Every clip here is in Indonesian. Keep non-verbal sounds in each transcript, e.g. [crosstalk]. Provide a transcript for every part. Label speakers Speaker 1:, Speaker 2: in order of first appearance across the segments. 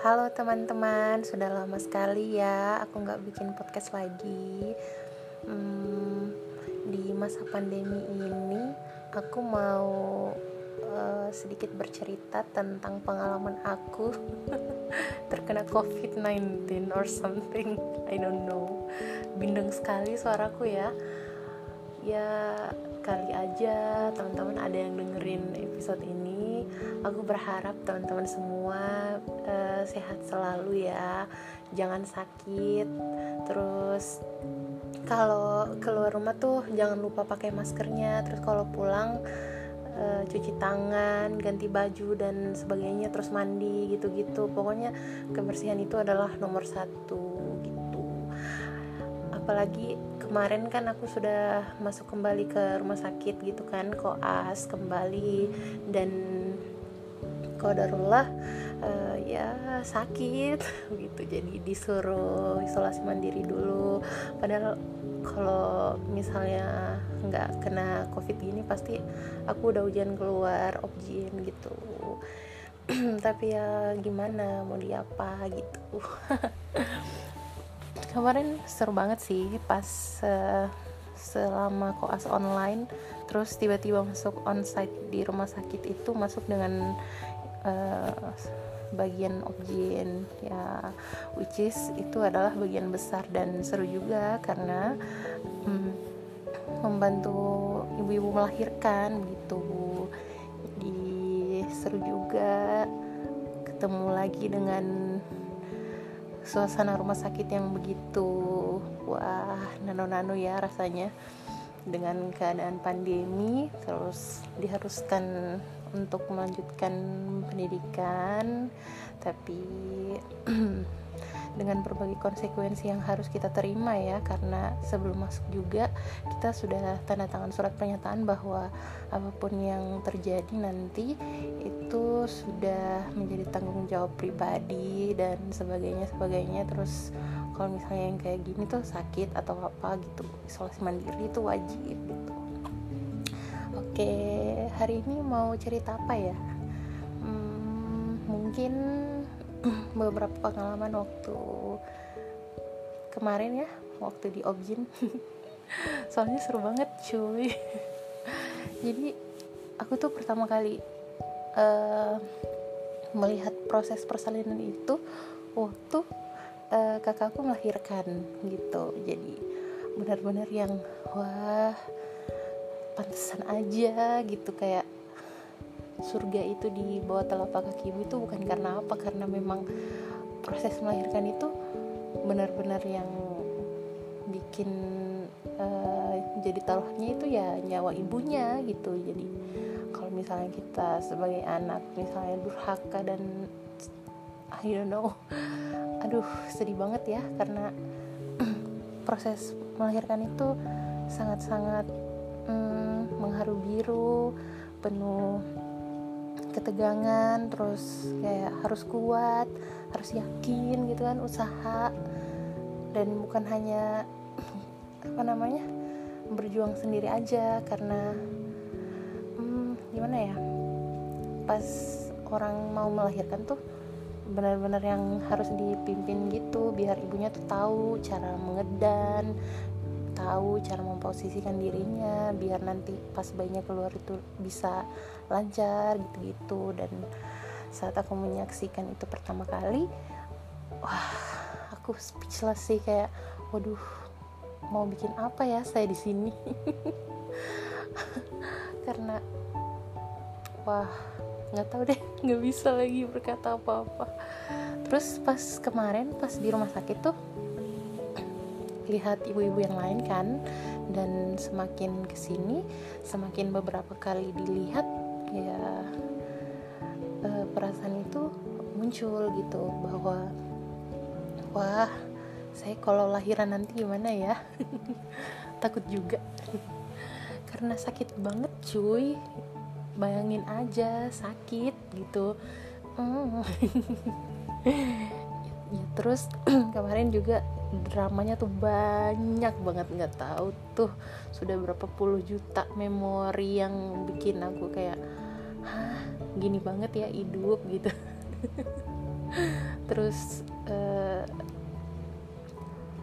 Speaker 1: Halo teman-teman, sudah lama sekali ya aku nggak bikin podcast lagi. Hmm, di masa pandemi ini, aku mau uh, sedikit bercerita tentang pengalaman aku [laughs] terkena COVID-19 or something. I don't know. Bindeng sekali suaraku ya. Ya kali aja teman-teman ada yang dengerin episode ini aku berharap teman-teman semua uh, sehat selalu ya. Jangan sakit. Terus kalau keluar rumah tuh jangan lupa pakai maskernya. Terus kalau pulang uh, cuci tangan ganti baju dan sebagainya. Terus mandi gitu-gitu. Pokoknya kebersihan itu adalah nomor satu gitu. Apalagi kemarin kan aku sudah masuk kembali ke rumah sakit gitu kan. Koas kembali dan kodarullah uh, ya sakit. [laughs] Gitu jadi disuruh isolasi mandiri dulu. Padahal kalau misalnya nggak kena covid gini pasti aku udah ujian keluar objin gitu. [clears throat] Tapi ya gimana mau diapa gitu. [laughs] Kemarin seru banget sih pas uh, selama koas online terus tiba-tiba masuk onsite di rumah sakit itu masuk dengan uh, bagian objin ya which is itu adalah bagian besar dan seru juga karena um, membantu ibu-ibu melahirkan gitu di seru juga ketemu lagi dengan suasana rumah sakit yang begitu wah nano-nano ya rasanya. Dengan keadaan pandemi terus diharuskan untuk melanjutkan pendidikan tapi [clears throat] dengan berbagai konsekuensi yang harus kita terima ya karena sebelum masuk juga kita sudah tanda tangan surat pernyataan bahwa apa pun yang terjadi nanti itu sudah menjadi tanggung jawab pribadi dan sebagainya sebagainya. Terus kalau misalnya yang kayak gini tuh sakit atau apa gitu isolasi mandiri itu wajib gitu oke hari ini mau cerita apa ya? Hmm, mungkin [clears throat] beberapa pengalaman waktu kemarin ya waktu di Objin. [laughs] Soalnya seru banget cuy. [laughs] Jadi aku tuh pertama kali uh, melihat proses persalinan itu waktu uh, kakakku melahirkan gitu. Jadi benar-benar yang wah pantesan aja gitu kayak surga itu di bawah telapak kaki ibu itu bukan karena apa karena memang proses melahirkan itu benar-benar yang bikin uh, jadi taruhannya itu ya nyawa ibunya gitu. Jadi kalau misalnya kita sebagai anak misalnya durhaka dan I don't know aduh sedih banget ya karena [clears throat] proses melahirkan itu sangat-sangat hmm, mengharu biru penuh ketegangan terus kayak harus kuat harus yakin gitu kan usaha. Dan bukan hanya [laughs] apa namanya berjuang sendiri aja karena hmm, gimana ya pas orang mau melahirkan tuh benar-benar yang harus dipimpin gitu biar ibunya tuh tahu cara mengedan tahu cara memposisikan dirinya biar nanti pas bayinya keluar itu bisa lancar gitu-gitu. Dan saat aku menyaksikan itu pertama kali wah aku speechless sih kayak waduh mau bikin apa ya saya di sini? [laughs] Karena wah nggak tahu deh [laughs] nggak bisa lagi berkata apa-apa. Terus pas kemarin pas di rumah sakit tuh lihat ibu-ibu yang lain kan. Dan semakin ke sini semakin beberapa kali dilihat ya uh, perasaan itu muncul gitu bahwa wah saya kalau lahiran nanti gimana ya? [laughs] Takut juga. [laughs] Karena sakit banget cuy. Bayangin aja sakit gitu. Mm. [laughs] ya terus [clears throat] kemarin juga dramanya tuh banyak banget nggak tahu tuh sudah berapa puluh juta memori yang bikin aku kayak Hah, gini banget ya hidup gitu. Terus uh,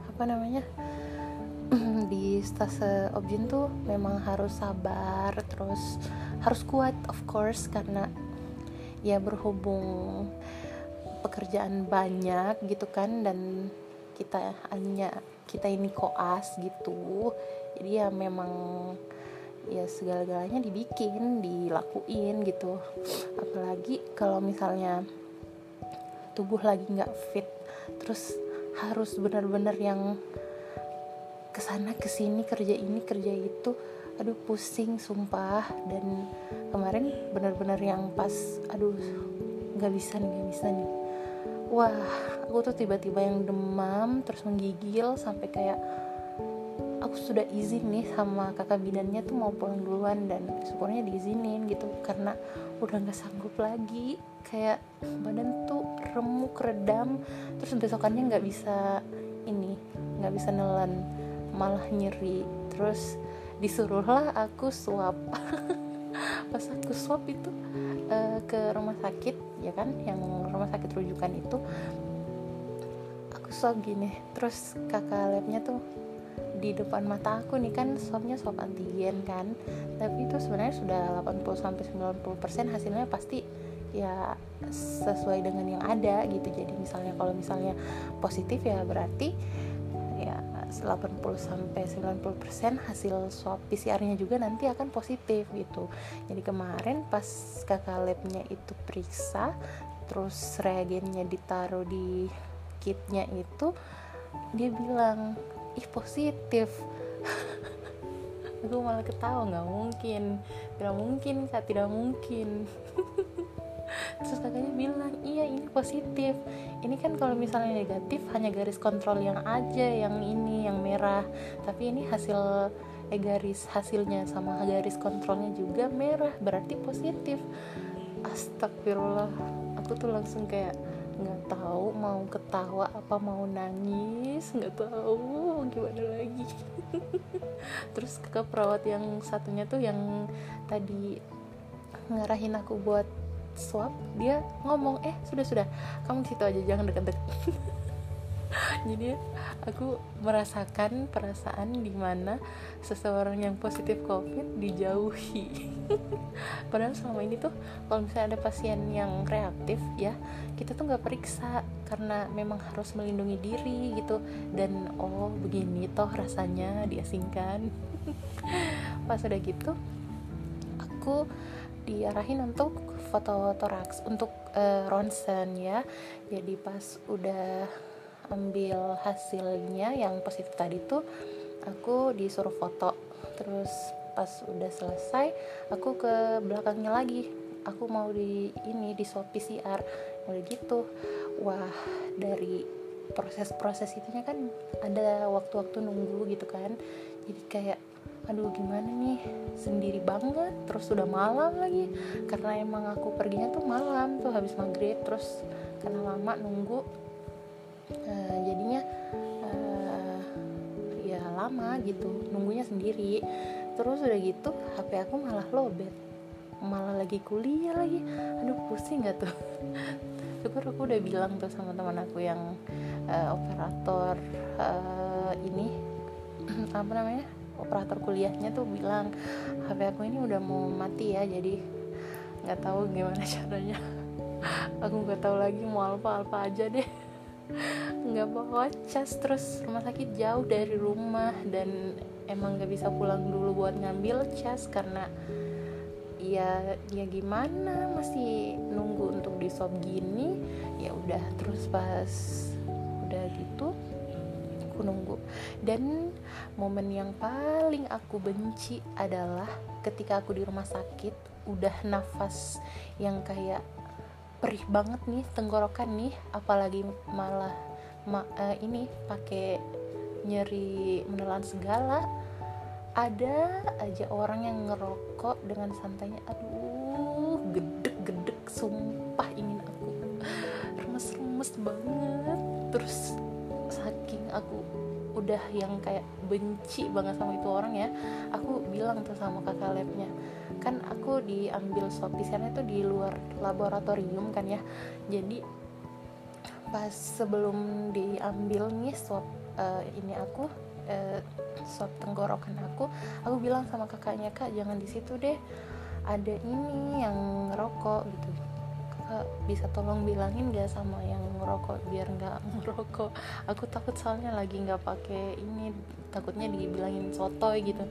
Speaker 1: apa namanya [clears throat] di stase objin tuh memang harus sabar terus harus kuat of course karena ya berhubung pekerjaan banyak gitu kan dan kita hanya kita ini koas gitu. Jadi ya memang ya segala-galanya dibikin dilakuin gitu. Apalagi kalau misalnya tubuh lagi nggak fit terus harus benar-benar yang ke sana ke sini kerja ini kerja itu aduh pusing sumpah. Dan kemarin benar-benar yang pas aduh nggak bisa nih nggak bisa nih wah aku tuh tiba-tiba yang demam terus menggigil sampai kayak aku sudah izin nih sama kakak bidannya tuh mau pulang duluan dan syukurnya diizinin gitu karena udah nggak sanggup lagi. Kayak badan tuh remuk redam terus besokannya nggak bisa ini nggak bisa nelan malah nyeri. Terus disuruhlah aku swab. [laughs] Pas aku swab itu uh, ke rumah sakit ya kan yang rumah sakit rujukan itu aku swab gini. Terus kakak labnya tuh di depan mata aku nih kan swabnya swab antigen kan. Tapi itu sebenarnya sudah 80 sampai 90 persen hasilnya pasti ya sesuai dengan yang ada gitu. Jadi misalnya kalau misalnya positif ya berarti 80 sampai 90 persen hasil swab PCR-nya juga nanti akan positif gitu. Jadi kemarin pas kakak labnya itu periksa terus reagennya ditaruh di kitnya itu dia bilang ih positif. [laughs] Aku malah ketawa nggak mungkin. Tidak mungkin kak tidak mungkin [laughs] terus kakaknya bilang iya ini positif. Ini kan kalau misalnya negatif hanya garis kontrol yang aja yang ini yang merah. Tapi ini hasil eh garis hasilnya sama garis kontrolnya juga merah berarti positif. Astagfirullah. Aku tuh langsung kayak nggak tahu mau ketawa apa mau nangis nggak tahu gimana lagi. [laughs] Terus ke perawat yang satunya tuh yang tadi ngarahin aku buat swab dia ngomong eh sudah sudah. Kamu di situ aja jangan deket-deket. [laughs] Jadi aku merasakan perasaan di mana seseorang yang positif covid dijauhi. [laughs] Padahal selama ini tuh kalau misalnya ada pasien yang reaktif ya kita tuh nggak periksa karena memang harus melindungi diri gitu. Dan oh begini toh rasanya diasingkan. [laughs] Pas udah gitu aku diarahin untuk foto toraks untuk uh, ronsen ya. Jadi pas udah ambil hasilnya yang positif tadi tuh aku disuruh foto. Terus pas udah selesai aku ke belakangnya lagi. Aku mau di ini di swab PCR udah gitu. Wah dari proses-proses itunya kan ada waktu-waktu nunggu gitu kan. Jadi kayak aduh gimana nih? Sendiri banget terus sudah malam lagi. Karena emang aku perginya tuh malam tuh habis maghrib terus karena lama nunggu. Uh, jadinya uh, ya lama gitu nunggunya sendiri. Terus udah gitu HP aku malah lobet. Malah lagi kuliah lagi. Aduh pusing gak tuh? [laughs] Syukur aku udah bilang tuh sama teman aku yang uh, operator uh, ini [clears throat] apa namanya operator kuliahnya tuh bilang HP aku ini udah mau mati ya jadi nggak tahu gimana [laughs] caranya. Aku nggak tahu lagi mau apa apa aja deh. Nggak bawa cas terus rumah sakit jauh dari rumah dan emang nggak bisa pulang dulu buat ngambil cas karena ya ya gimana masih nunggu untuk di swab gini ya udah. Terus pas aku nunggu. Dan momen yang paling aku benci adalah ketika aku di rumah sakit udah nafas yang kayak perih banget nih tenggorokan nih apalagi malah ma uh, ini pakai nyeri menelan segala ada aja orang yang ngerokok dengan santainya aduh gedek-gedek sumpah ingin aku. Remes-remes banget. Terus udah yang kayak benci banget sama itu orang ya aku bilang tuh sama kakak labnya kan aku diambil swab PCR itu di luar laboratorium kan ya jadi pas sebelum diambil nih swab uh, ini aku uh, swab tenggorokan aku aku bilang sama kakaknya kak jangan di situ deh ada ini yang ngerokok gitu bisa tolong bilangin gak sama yang ngerokok biar nggak [laughs] ngerokok? Aku takut soalnya lagi nggak pakai ini takutnya dibilangin sotoy gitu.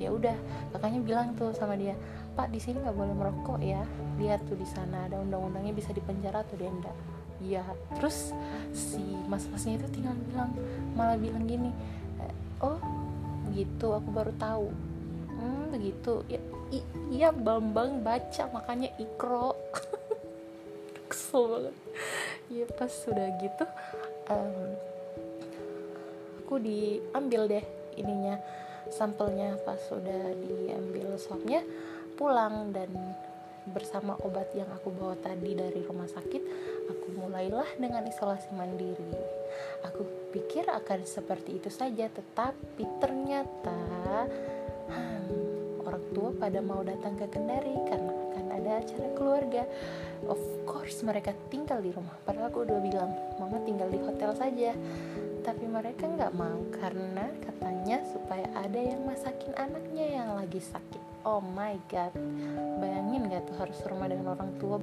Speaker 1: Ya udah kakaknya bilang tuh sama dia pak di sini nggak boleh merokok ya. Lihat tuh di sana ada undang-undangnya bisa dipenjara atau denda iya terus si mas-masnya itu tinggal bilang malah bilang gini eh, oh gitu aku baru tahu. Hmm begitu. Ya iya bambang baca makanya ikro [laughs] kesel banget ya pas sudah gitu um, aku diambil deh ininya sampelnya pas sudah diambil swabnya pulang dan bersama obat yang aku bawa tadi dari rumah sakit, aku mulailah dengan isolasi mandiri. Aku pikir akan seperti itu saja, tetapi ternyata hmm, orang tua pada mau datang ke Kendari karena ada acara keluarga. Of course mereka tinggal di rumah. Padahal aku udah bilang, mama tinggal di hotel saja. Tapi mereka nggak mau karena katanya supaya ada yang masakin anaknya yang lagi sakit oh my god bayangin gak tuh harus rumah dengan orang tua